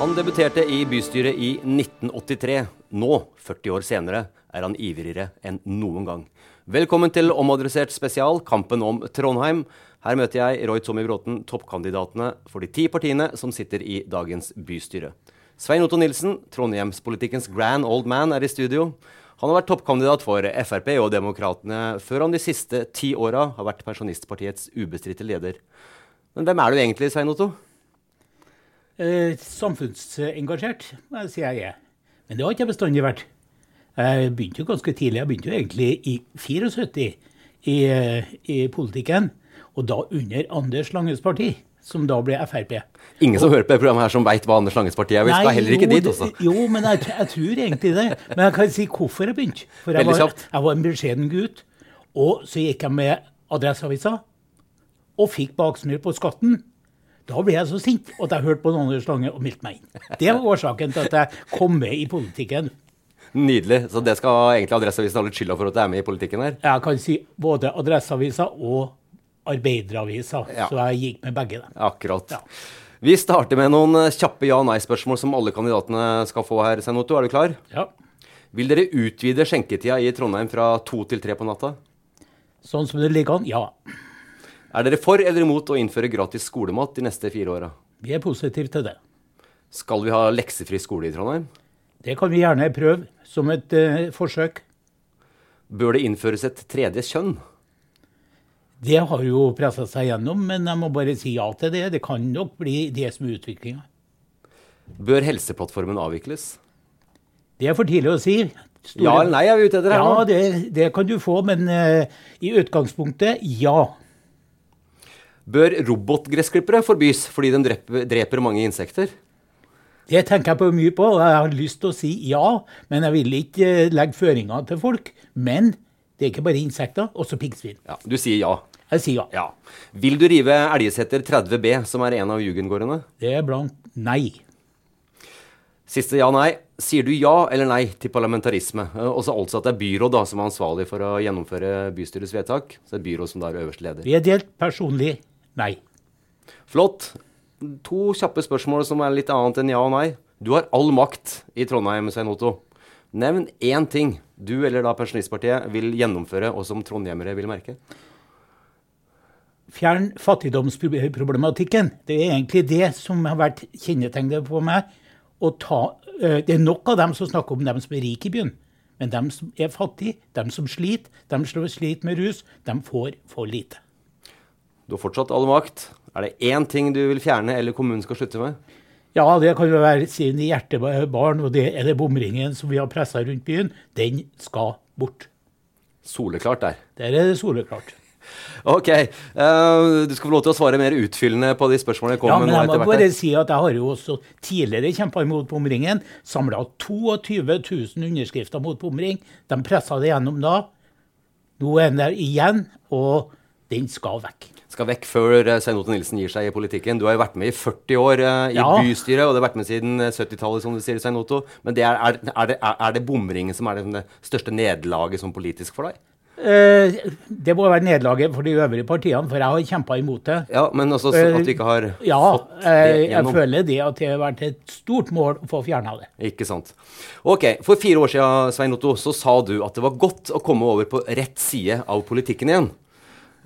Han debuterte i bystyret i 1983. Nå, 40 år senere, er han ivrigere enn noen gang. Velkommen til omadressert spesial, kampen om Trondheim. Her møter jeg Roy Tommy Bråten, toppkandidatene for de ti partiene som sitter i dagens bystyre. Svein Otto Nilsen, trondheimspolitikkens grand old man, er i studio. Han har vært toppkandidat for Frp og Demokratene, før han de siste ti åra har vært Pensjonistpartiets ubestridte leder. Men hvem er du egentlig, Svein Otto? Eh, samfunnsengasjert, sier jeg er. Men det har ikke jeg bestandig vært. Jeg begynte jo ganske tidlig. Jeg begynte jo egentlig i 74 i, eh, i politikken. Og da under Anders Langes parti, som da ble Frp. Ingen som hører på det programmet her som veit hva Anders Langes parti er. Vi skal heller ikke jo, dit også. Jo, men jeg, jeg tror egentlig det. Men jeg kan si hvorfor jeg begynte. For jeg var, jeg var en beskjeden gutt. Og så gikk jeg med Adresseavisa og fikk baksnurr på skatten. Da ble jeg så sint at jeg hørte på Anders Lange og meldte meg inn. Det var årsaken til at jeg kom med i politikken. Nydelig. Så det skal egentlig Adresseavisen ha litt skylda for at jeg er med i politikken her. Jeg kan si både Adresseavisa og Arbeideravisa, Ja. så jeg gikk med begge. dem. Akkurat. Ja. Vi starter med noen kjappe ja-nei-spørsmål som alle kandidatene skal få her. Senoto, er du klar? Ja. Vil dere utvide skjenketida i Trondheim fra to til tre på natta? Sånn som det ligger an, ja. Er dere for eller imot å innføre gratis skolemat de neste fire åra? Vi er positive til det. Skal vi ha leksefri skole i Trondheim? Det kan vi gjerne prøve som et uh, forsøk. Bør det innføres et tredje kjønn? Det har jo pressa seg gjennom, men jeg må bare si ja til det. Det kan nok bli det som er utviklinga. Bør Helseplattformen avvikles? Det er for tidlig å si. Store- Ja eller nei er vi ute etter her Ja, det, det kan du få, men uh, i utgangspunktet ja. Bør robotgressklippere forbys fordi de dreper, dreper mange insekter? Det tenker jeg på mye på, og jeg har lyst til å si ja, men jeg vil ikke eh, legge føringer til folk. Men det er ikke bare insekter, også piggsvin. Ja, Du sier ja. Jeg sier ja. Ja. Vil du rive Elgeseter 30B, som er en av jugendgårdene? Det er blankt nei. Siste ja-nei. Sier du ja eller nei til parlamentarisme? Eh, Også altså at det er byråd da, som er ansvarlig for å gjennomføre bystyrets vedtak. Så det er byråd som da er øverste leder. Vi er delt personlig nei. Flott. To kjappe spørsmål som er litt annet enn ja og nei. Du har all makt i Trondheim, Svein Otto. Nevn én ting du eller da Pensjonistpartiet vil gjennomføre, og som trondhjemmere vil merke. Fjern fattigdomsproblematikken. Det er egentlig det som har vært kjennetegnet på meg. Ta, eh, det er nok av dem som snakker om dem som er rike i byen. Men dem som er fattige, dem som sliter, dem som sliter med rus, dem får for lite. Du har fortsatt all makt. Er det én ting du vil fjerne eller kommunen skal slutte med? Ja, det kan jo være siden hjertebarn, og det er det bomringen som vi har pressa rundt byen. Den skal bort. Soleklart der. Der er det soleklart. Ok. Uh, du skal få lov til å svare mer utfyllende på de spørsmålene jeg kommer ja, med nå jeg må hvert. bare si at jeg har jo også tidligere kjempa imot bomringen. Samla 22 000 underskrifter mot bomring. De pressa det gjennom da. Nå er den der igjen, og den skal vekk. Skal vekk før eh, Svein Otto Nilsen gir seg i politikken. Du har jo vært med i 40 år eh, i Ja. bystyret, og du har vært med siden eh, 70-tallet, som du sier, Svein Otto. Men det er, er, er, det, er, det bomringen som er det største nederlaget som politisk for deg? Eh, det må være nederlaget for de øvrige partiene, for jeg har kjempa imot det. Ja, men altså at du ikke har Ja, fått det eh, jeg føler det at det har vært et stort mål å få fjerna det. Ikke sant. Ok, For fire år siden Svein Otto, så sa du at det var godt å komme over på rett side av politikken igjen.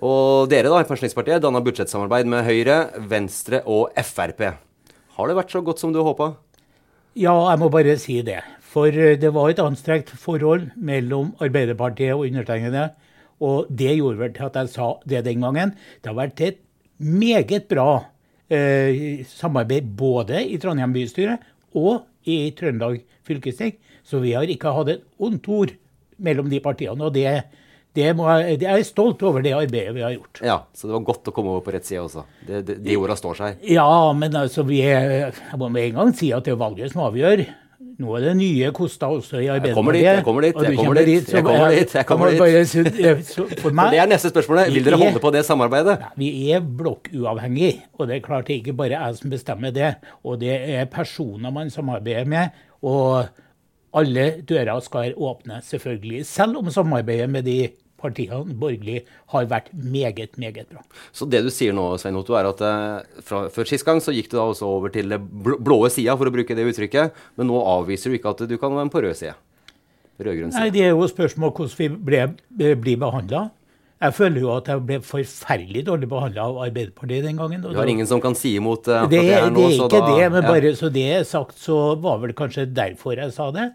Og dere da, i Pensjonistpartiet danna budsjettsamarbeid med Høyre, Venstre og Frp. Har det vært så godt som du håpa? Ja, jeg må bare si det. For eh, det var et anstrengt forhold mellom Arbeiderpartiet og undertegnede. Og det gjorde vel til at jeg sa det den gangen. Det har vært et meget bra eh, samarbeid både i Trondheim bystyre og i Trøndelag fylkesting. Så vi har ikke hatt et ondt ord mellom de partiene. Og det, det må jeg, jeg er stolt over det arbeidet vi har gjort. Ja, så det var godt å komme over på rett side også. Det, det, de orda står seg. Ja, men altså, vi er, jeg må med en gang si at det er valget som avgjør. Nå er det nye koster også i Jeg kommer dit, Arbeiderpartiet. jeg kommer dit, jeg kommer dit, jeg kommer dit, jeg kommer dit. så For meg Det er neste spørsmålet. Vil dere er- holde på det samarbeidet? Vi er blokkuavhengig, og det er klart det er ikke bare jeg som bestemmer det. Og det er personer man samarbeider med. Og alle dører skal være åpne, selvfølgelig. Selv om samarbeidet med de partiene borgerlige har vært meget, meget bra. Så det du sier nå, Svein Otto, er at eh, fra, før sist gang så gikk du da også over til det blå, blå sida, for å bruke det uttrykket. Men nå avviser du ikke at du kan være på rød side. Rød-grønn Nei. Det er jo spørsmål hvordan vi ble, blir behandla. Jeg føler jo at jeg ble forferdelig dårlig behandla av Arbeiderpartiet den gangen. Du har ingen som kan si imot uh, det, det her nå, det er ikke da det, men ja. bare så det er sagt, så var vel kanskje derfor jeg sa det.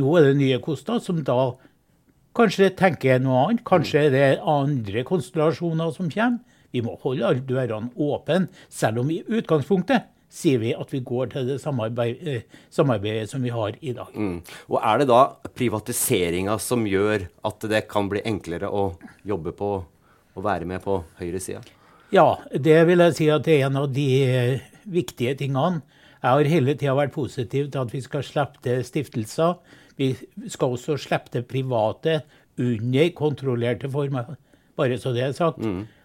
Nå er det nye Kosta som da kanskje tenker noe annet. Kanskje er det andre konstellasjoner som kommer. Vi må holde alle dørene åpne, selv om i utgangspunktet sier vi at vi går til det samarbeid, eh, samarbeidet som vi har i dag. Mm. Og er det da privatiseringa som gjør at det kan bli enklere å jobbe på og være med på høyresida? Ja, det vil jeg si at det er en av de eh, viktige tingene. Jeg har hele tida vært positiv til at vi skal slippe til stiftelser. Vi skal også slippe det private under kontrollerte former, bare så det er sagt.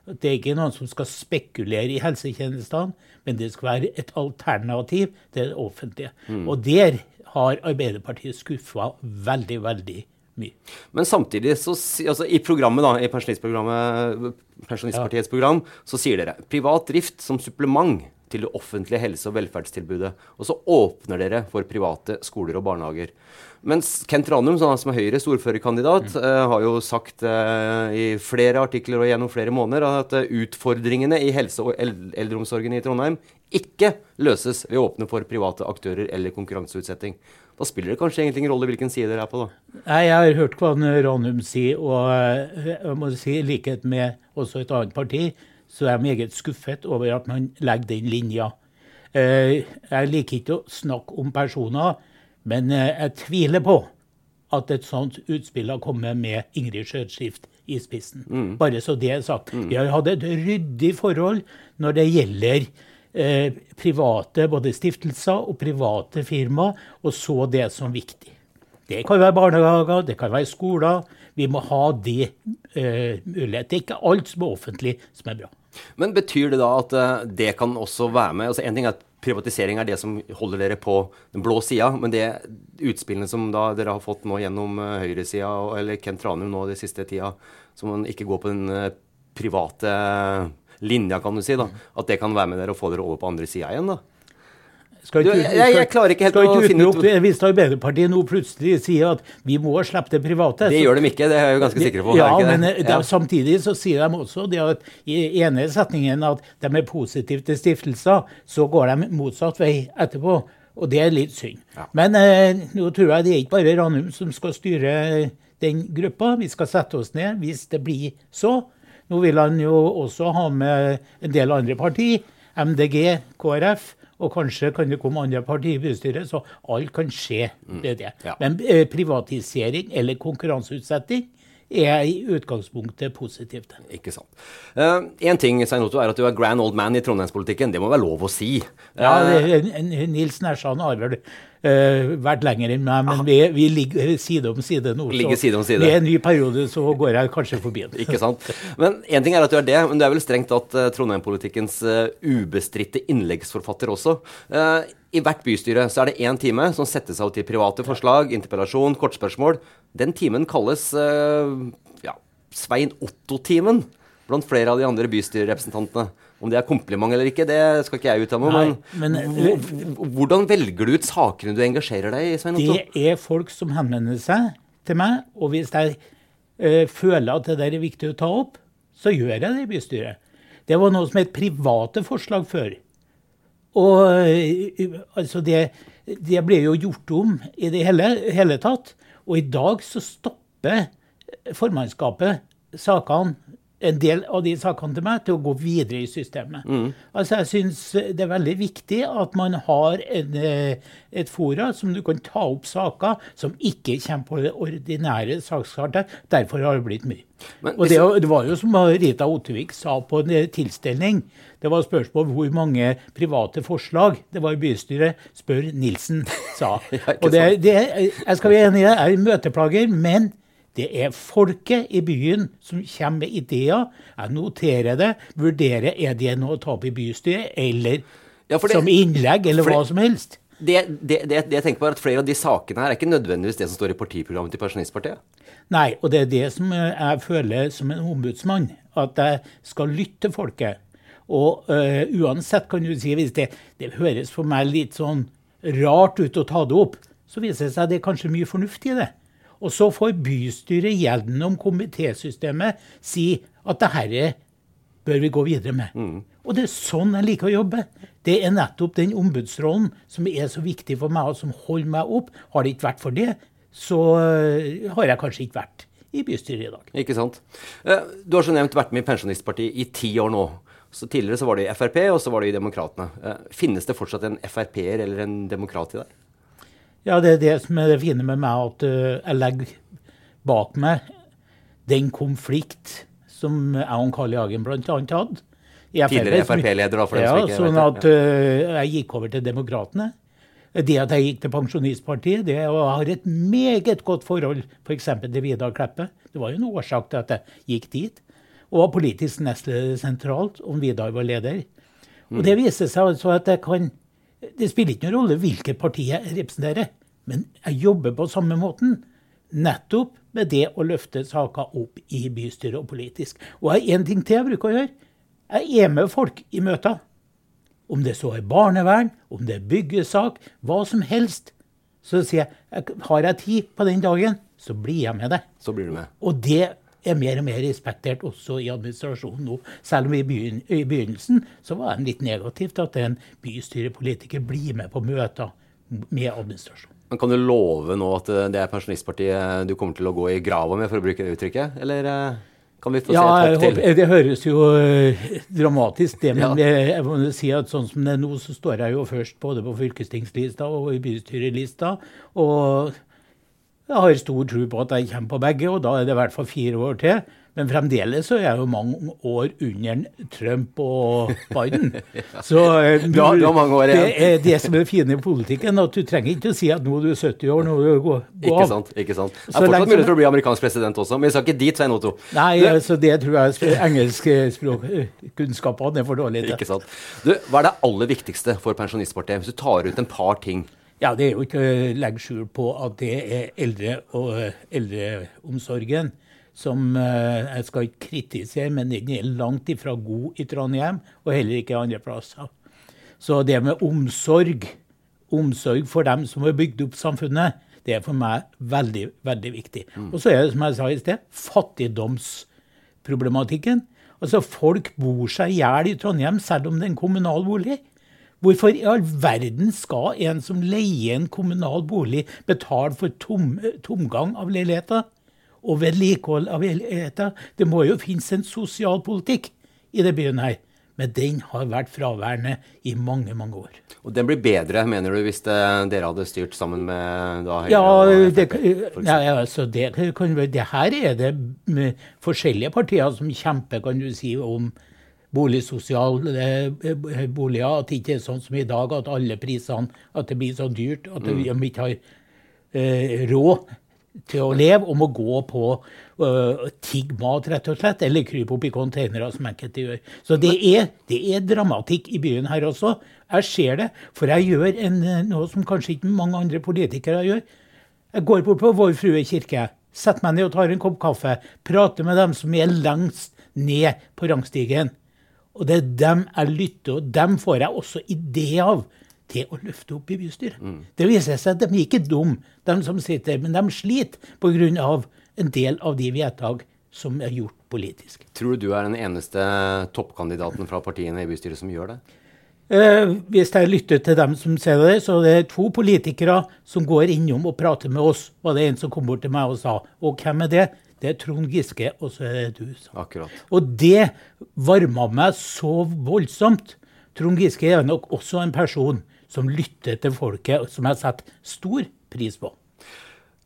Det er ikke noen som skal spekulere i helsetjenestene, men det skal være et alternativ til det offentlige. Og der har Arbeiderpartiet skuffa veldig, veldig mye. Men samtidig, så, altså i programmet da, i Pensjonistpartiets program, så sier dere privat drift som supplement til det offentlige helse- og velferdstilbudet. Og så åpner dere for private skoler og barnehager. Mens Kent Ranum, som er Høyres ordførerkandidat, eh, har jo sagt eh, i flere artikler og gjennom flere måneder at eh, utfordringene i helse- og eldreomsorgen i Trondheim ikke løses ved å åpne for private aktører eller konkurranseutsetting. Da spiller det kanskje egentlig ingen rolle hvilken side dere er på, da. Nei, Jeg har hørt hva Ranum sier, og jeg må si, i likhet med også et annet parti, så er jeg meget skuffet over at man legger den linja. Eh, Jeg liker ikke å snakke om personer, men eh, jeg tviler på at et sånt utspill har kommet med Ingrid Skjøtskift i spissen. Bare så det er sagt. Vi har hatt et ryddig forhold når det gjelder eh, private både stiftelser og private firmaer, og så det som viktig. Det kan være barnehager, det kan være skoler. Vi må ha det eh, mulighet. Det er ikke alt som er offentlig som er bra. Men betyr det da at eh, det kan også være med altså En ting er at privatisering er det som holder dere på den blå sida, men det utspillene som da dere har fått nå gjennom uh, høyresida, eller Kent Ranum nå den siste tida, som man ikke går på den eh, private linja, kan du si, da, at det kan være med dere og få dere over på andre sida igjen, da? Skal Du, jeg- jeg klarer ikke helt skal å finne ut- Hvis Arbeiderpartiet nå plutselig sier at vi må slippe det private Det så- gjør de ikke, det er jeg jo ganske sikker på. Ja, men det? Ja. samtidig så sier de også det at i ene setningen at de er positive til stiftelser, så går de motsatt vei etterpå. Og det er litt synd. Men eh, nå tror jeg det er ikke bare Ranum som skal styre den gruppa. Vi skal sette oss ned hvis det blir så. Nå vil han jo også ha med en del andre partier. MDG, KrF. Og kanskje kan det komme andre partier i bystyret, så alt kan skje med det. Ja. Men eh, privatisering eller konkurranseutsetting er i utgangspunktet positivt. Ikke sant. Uh, en ting Svein Otto, er at du er grand old man i trondheimspolitikken. Det må være lov å si? Ja, det, Nils Nærsand har vel uh, vært lenger enn meg, men vi, vi, ligger side om side nå. Ligger side om side. Med en ny periode så går jeg kanskje forbi den. Ikke sant. Men én ting er at du er det, men du er vel strengt tatt uh, Trondheim-politikkens ubestridte innleggsforfatter også. I hvert bystyre så er det én time som settes av til private forslag, interpellasjon, kortspørsmål. Den timen kalles ja, Svein Otto-timen blant flere av de andre bystyrerepresentantene. Om det er kompliment eller ikke, det skal ikke jeg uttale meg men, men hvordan velger du ut sakene du engasjerer deg i? Svein Otto? Det er folk som henvender seg til meg, og hvis jeg øh, føler at det der er viktig å ta opp, så gjør jeg det i bystyret. Det var noe som het private forslag før. Og øh, altså det, det, ble jo gjort om i det hele, hele tatt. Og i dag så stopper formannskapet sakene, en del av de sakene til meg til å gå videre i systemet. Mm. Altså Jeg syns det er veldig viktig at man har en, eh, et fora som du kan ta opp saker som ikke kommer på det ordinære sakskartet. Derfor har det blitt mye. Men, og det, det, var jo som Rita Ottervik sa på en tilstelning. Det var spørsmål hvor mange private forslag det var i bystyret. Spør Nilsen, sa. og det, det, jeg skal være enig i det, er møteplager, men det er folket i byen som kommer med ideer. Jeg noterer det, vurderer er det noe å ta opp i bystyret, eller ja, det, som innlegg, eller hva som helst. Det, det, det, jeg tenker på er at Flere av de sakene her er ikke nødvendigvis det som står i partiprogrammet til Pensjonistpartiet. Nei, og det er det som jeg føler som en ombudsmann. At jeg skal lytte folket. Og øh, uansett, kan du si, hvis det, det høres for meg litt sånn rart ut å ta det opp, så viser det seg at det er kanskje mye fornuft i det. Og så får bystyret gjennom komitésystemet si at det dette bør vi gå videre med. Mm. Og det er sånn jeg liker å jobbe. Det er nettopp den ombudsrollen som er så viktig for meg, og som holder meg opp. Har det ikke vært for det, så eh, har jeg kanskje ikke vært i bystyret i dag. Ikke sant. Eh, du har så nevnt vært med i Pensjonistpartiet i ti år nå. Så Tidligere så var det i Frp, og så var det i Demokratene. Eh, finnes det fortsatt en Frp-er eller en demokrat i deg? Ja, det er det som er det fine med meg, at uh, jeg legger bak meg den konflikt som jeg og Karl Jagen bl.a. hadde. Tidligere Frp-leder, for dem som ikke sånn vet det. at uh, jeg gikk over til Demokratene. Det at jeg gikk til Pensjonistpartiet, det og jeg har et meget godt forhold f.eks. For til Vidar Kleppe. Det var jo en årsak til at jeg gikk dit. Og var politisk nestleder sentralt om Vidar var leder. Og det viser seg altså at jeg kan det spiller ikke noen rolle hvilket parti jeg representerer, men jeg jobber på samme måten. Nettopp med det å løfte saker opp i bystyret og politisk. Og jeg har én ting til jeg bruker å gjøre. Jeg er med folk i møter. Om det så er barnevern, om det er byggesak, hva som helst. Så sier jeg har jeg tid på den dagen, så blir jeg med det. Så blir du med. Og det er mer og mer respektert også i administrasjonen nå. Selv om i, begynnelsen så var det litt negativt at en bystyrepolitiker blir med på møter med administrasjonen. Men Kan du love nå at det er Pensjonistpartiet du kommer til å gå i grava med, for å bruke det uttrykket? Eller eh, kan vi få ja, se et hopp til? Ja, Det høres jo uh, dramatisk det, men ja. jeg må si at sånn som det er nå, så står jeg jo først både på fylkestingslista og i bystyrelista. Og jeg har stor tro på at jeg kommer på begge, og da er det i hvert fall fire år til. Men fremdeles så er jeg jo mange år under Trump og Biden. Så eh, du, har, du har mange år igjen. Det er det som er det fine i politikken. at Du trenger ikke å si at nå er du 70 år, nå er du gå, gå Ikke sant. ikke sant. Det er fortsatt mulig for å bli amerikansk president også, men vi skal ikke dit, Svein Otto. Nei, du, altså det tror jeg engelskkunnskapene er for dårlige til. Ikke sant. Du, hva er det aller viktigste for Pensjonistpartiet, hvis du tar ut en par ting? Ja, det er jo ikke å legge skjul på at det er eldre og eh, eldreomsorgen som eh, jeg skal ikke kritisere, men den er langt ifra god i Trondheim, og heller ikke andre plasser. Så det med omsorg, omsorg for dem som har bygd opp samfunnet, det er for meg veldig, veldig viktig. Mm. Og så er det, som jeg sa i sted, fattigdomsproblematikken. Altså, Folk bor seg i hjel i Trondheim selv om det er en kommunal bolig. Hvorfor i all verden skal en som leier en kommunal bolig, betale for tom, tomgang av leiligheter? Og vedlikehold av leiligheter? Det må jo finnes en sosialpolitikk i det byen her. Men den har vært fraværende i mange, mange år. Og den blir bedre, mener du, hvis det, dere hadde styrt sammen med da, Høyre Ja, og FrP, nei, altså det, kan, det her er det med forskjellige partier som kjemper kan du si, om boligsosiale eh, boliger. At det ikke er sånn som i dag, at alle prisene At det blir så dyrt at Mm. de ikke har eh, råd til å leve og må gå på uh, tigg mat, rett og slett, eller krype opp i containere, som enkelte gjør. Så det er, det er dramatikk i byen her også. Jeg ser det, for jeg gjør en, eh, noe som kanskje ikke mange andre politikere gjør. Jeg går bort på Vår Frue kirke, setter meg ned og tar en kopp kaffe, prater med dem som er lengst ned på rangstigen. Og det er dem jeg lytter, og dem får jeg også idé av til å løfte opp i bystyret. Det viser seg at de er ikke dumme, de som sitter, men de sliter pga. en del av de vedtak som er gjort politisk. Tror du du er den eneste toppkandidaten fra partiene i bystyret som gjør det? Eh, hvis jeg lytter til dem som sier det, så er det to politikere som går innom og prater med oss, var det en som kom bort til meg og sa. Og hvem er det? Det er Trond Giske, og så er det du. Akkurat. Og det varma meg så voldsomt. Trond Giske er nok også en person som lytter til folket, som jeg setter stor pris på.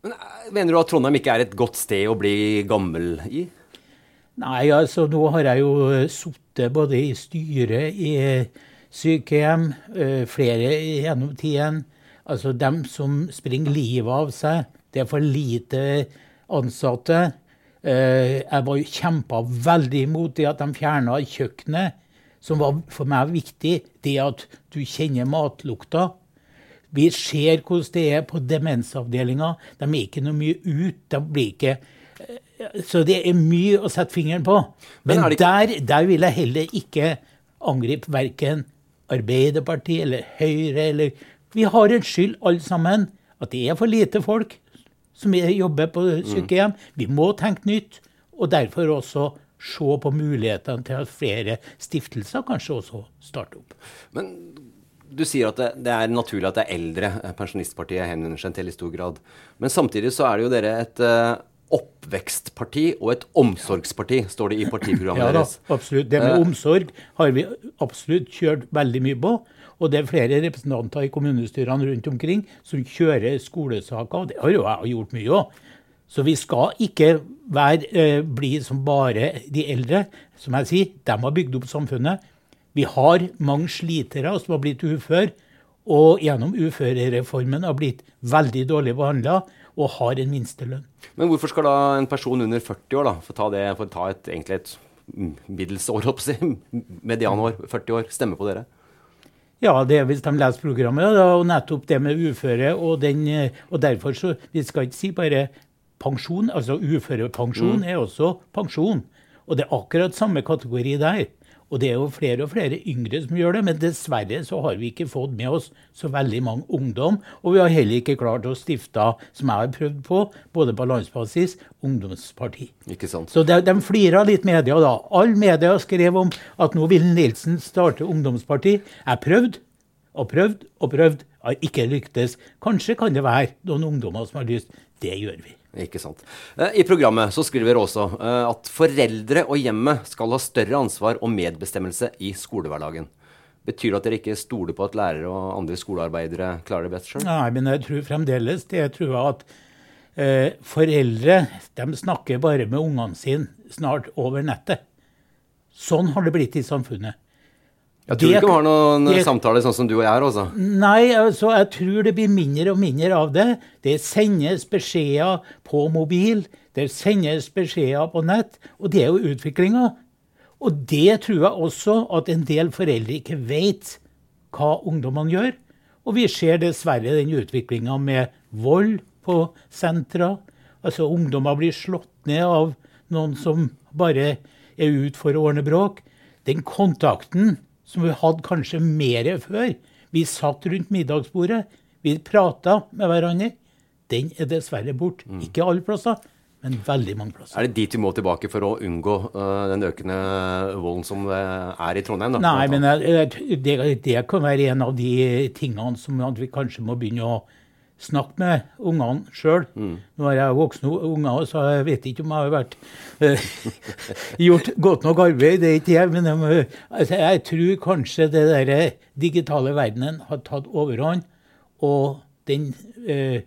Men eh, Mener du at Trondheim ikke er et godt sted å bli gammel i? Nei, altså nå har jeg jo eh, sittet både i styret i eh, sykehjem, eh, flere gjennom tiden. Altså dem som springer livet av seg. Det er for lite ansatte. Eh, Jeg var kjempa veldig imot det at de fjerna kjøkkenet, som var for meg viktig. Det at du kjenner matlukta. Vi ser hvordan det er på demensavdelinga. De er ikke noe mye ut. De blir ikke eh, Så det er mye å sette fingeren på. Men Men, er der, der vil jeg heller ikke angripe verken Arbeiderpartiet eller Høyre eller Vi har en skyld, alle sammen, at det er for lite folk som er- jobber på sykehjem. Vi må tenke nytt, og derfor også se på mulighetene til at flere stiftelser kanskje også starter opp. Men du sier at det, det er naturlig at det er eldre eh, Pensjonistpartiet henvender seg til i stor grad. Men samtidig så er det jo dere et eh, oppvekstparti og et omsorgsparti, står det i partiprogrammet Ja da, absolutt. Det med Eh, omsorg har vi absolutt kjørt veldig mye på. Og det er flere representanter i kommunestyrene rundt omkring som kjører skolesaker. Og det har jo jeg gjort mye òg. Så vi skal ikke være, eh, bli som bare de eldre. Som jeg sier, de har bygd opp samfunnet. Vi har mange slitere som har blitt uføre, og gjennom uførereformen har blitt veldig dårlig behandla og har en minstelønn. Men hvorfor skal da en person under 40 år, da, for å ta, det, for ta et, egentlig et middels år, medianår, 40 år, stemme på dere? Ja, det er hvis de leser programmet, da, og nettopp det med uføre. Og, den, eh, og derfor så Vi skal ikke si bare pensjon. altså Uførepensjon er også pensjon. Og det er akkurat samme kategori der. Og det er jo flere og flere yngre som gjør det, men dessverre så har vi ikke fått med oss så veldig mange ungdom. Og vi har heller ikke klart å stifte, som jeg har prøvd på, både på landsbasis, ungdomsparti. Ikke sant? Så de, de flira litt media da. All media skrev om at nå vil Nilsen starte ungdomsparti. Jeg prøvde og prøvd og prøvd. Har ikke lyktes. Kanskje kan det være noen ungdommer som har lyst. Det gjør vi. Ikke sant. Eh, I programmet så skriver også eh, at foreldre og hjemmet skal ha større ansvar og medbestemmelse i skolehverdagen. Betyr det at dere ikke stoler på at lærere og andre skolearbeidere klarer det best sjøl? Nei, men jeg tror fremdeles det jeg tror at eh, foreldre de snakker bare med ungene sine snart over nettet. Sånn har det blitt i samfunnet. Jeg tror Det- ikke vi har noen det- samtaler sånn som du og jeg har, altså. Nei, altså, jeg tror det blir mindre og mindre av det. Det sendes beskjeder på mobil, det sendes beskjeder på nett, og det er jo utviklinga. Og det tror jeg også at en del foreldre ikke vet hva ungdommene gjør. Og vi ser dessverre den utviklinga med vold på sentra. Altså ungdommer blir slått ned av noen som bare er ute for å ordne bråk. Den kontakten som vi hadde kanskje mer før. Vi satt rundt middagsbordet, vi prata med hverandre. Den er dessverre borte. Ikke alle plasser, men veldig mange plasser. Er det dit vi må tilbake for å unngå uh, den økende volden som er i Trondheim? Da, Nei, men jeg- det, det kan være en av de tingene som at vi kanskje må begynne å Snakk med ungene sjøl. Mm. Nå har jeg voksne unger, så jeg vet ikke om jeg har vært eh, gjort godt nok arbeid. Det er ikke jeg. Men jeg, altså, jeg tror kanskje det der digitale verdenen har tatt overhånd, og den eh,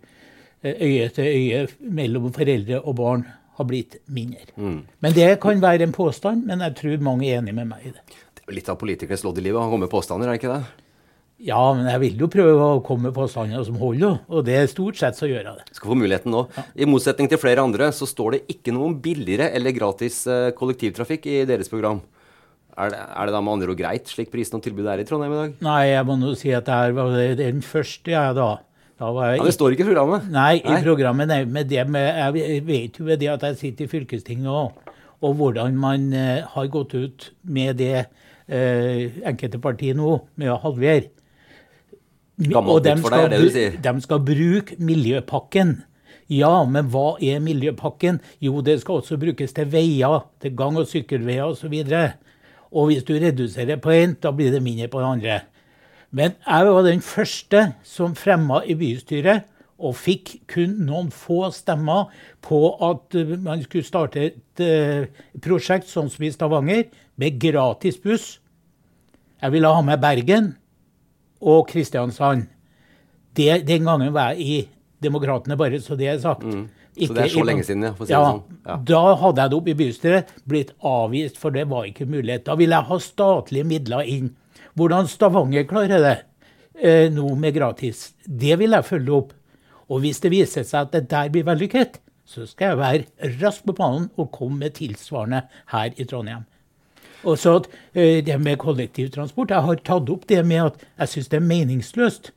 øye til øye mellom foreldre og barn har blitt mindre. Men det kan være en påstand, men jeg tror mange er enig med meg i det. Det er jo litt av politikernes lodd i livet å komme med påstander, er det ikke det? Ja, men jeg vil jo prøve å komme med påstander som holder, og det er stort sett så gjør jeg det. Skal få muligheten nå. I motsetning til flere andre så står det ikke noe om billigere eller gratis eh, kollektivtrafikk i deres program. Er det, er det da med andre ord greit, slik prisen og tilbudet er i Trondheim i dag? Nei, jeg må nå si at det er den første, jeg, da. Da var jeg Ja, Det står ikke i programmet. Nei, i programmet nei, med det med, Jeg vet jo det at jeg sitter i fylkestinget òg, og hvordan man eh, har gått ut med det eh, enkelte partier nå, med å halvere. Gammelt Og nytt for deg, er det du sier. De skal bruke miljøpakken. Ja, men hva er miljøpakken? Jo, det skal også brukes til veier, til gang- og sykkelveier osv. Og hvis du reduserer på én, da blir det mindre på den andre. Men jeg var den første som fremma i bystyret, og fikk kun noen få stemmer på at eh, man skulle starte et eh, prosjekt sånn som i Stavanger, med gratis buss. Jeg ville ha med Bergen og Kristiansand. Det, den gangen var jeg i Demokratene, bare så det er sagt. Mm. Så det er så lenge siden, ja, for å si ja, sånn. Ja. Da hadde jeg det oppe i bystyret, blitt avvist, for det var ikke mulighet. Da ville jeg ha statlige midler inn. Hvordan Stavanger klarer det eh, nå med gratis, det vil jeg følge opp. Og hvis det viser seg at det der blir vellykket, så skal jeg være raskt på banen og komme med tilsvarende her i Trondheim. Og så eh, det med kollektivtransport. Jeg har tatt opp det med at jeg syns det er meningsløst,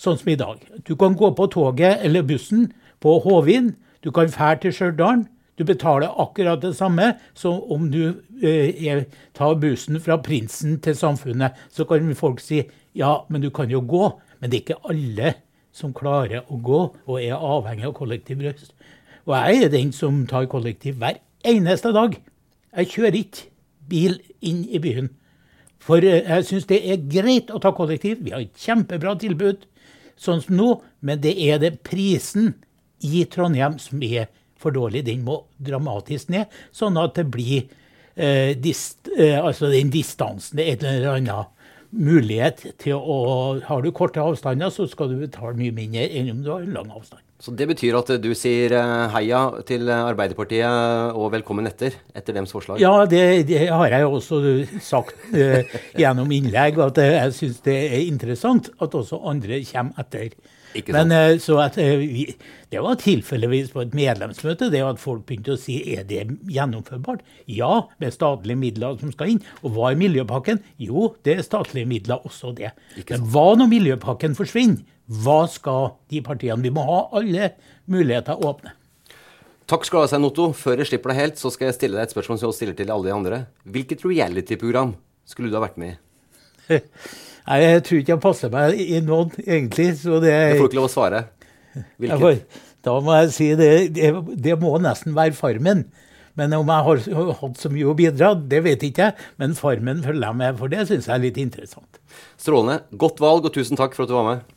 sånn som i dag. Du kan gå på toget eller bussen på Hovin. Du kan fære til Stjørdal. Du betaler akkurat det samme som om du eh, tar bussen fra Prinsen til Samfunnet. Så kan folk si ja, men du kan jo gå. Men det er ikke alle som klarer å gå og er avhengig av kollektivbrøst. Og jeg er den som tar kollektiv hver eneste dag. Jeg kjører ikke bil inn i byen. For eh, jeg syns det er greit å ta kollektiv. Vi har et kjempebra tilbud sånn som nå, men det er det prisen i Trondheim som er for dårlig. Den må dramatisk ned, sånn at det blir eh, dist, eh, altså den distansen, det er en eller annen mulighet til å Har du korte avstander, så skal du betale mye mindre enn om du har lang avstand. Så det betyr at du sier eh, heia til Arbeiderpartiet og velkommen etter, etter deres forslag? Ja, det, det har jeg jo også sagt eh, gjennom innlegg, at jeg syns det er interessant at også andre kommer etter. Ikke sant. Men eh, så at eh, vi, Det var tilfeldigvis på et medlemsmøte det at folk begynte å si er det gjennomførbart. Ja, med statlige midler som skal inn. Og hva er miljøpakken? Jo, det er statlige midler, også det. Men hva når miljøpakken forsvinner? Hva skal de partiene Vi må ha alle muligheter åpne. Takk skal du ha, Svein Otto. Før jeg slipper deg helt, så skal jeg stille deg et spørsmål som jeg stiller til alle de andre. Hvilket reality-program skulle du ha vært med i? Nei, Jeg tror ikke jeg passer meg i noen, egentlig. så det Jeg får ikke lov å svare. Hvilket? får, da må jeg si det, det, det må nesten være Farmen. Men om jeg har hatt så mye å bidra, det vet ikke jeg. Men Farmen følger jeg med, for det syns jeg er litt interessant. Strålende. Godt valg, og tusen takk for at du var med.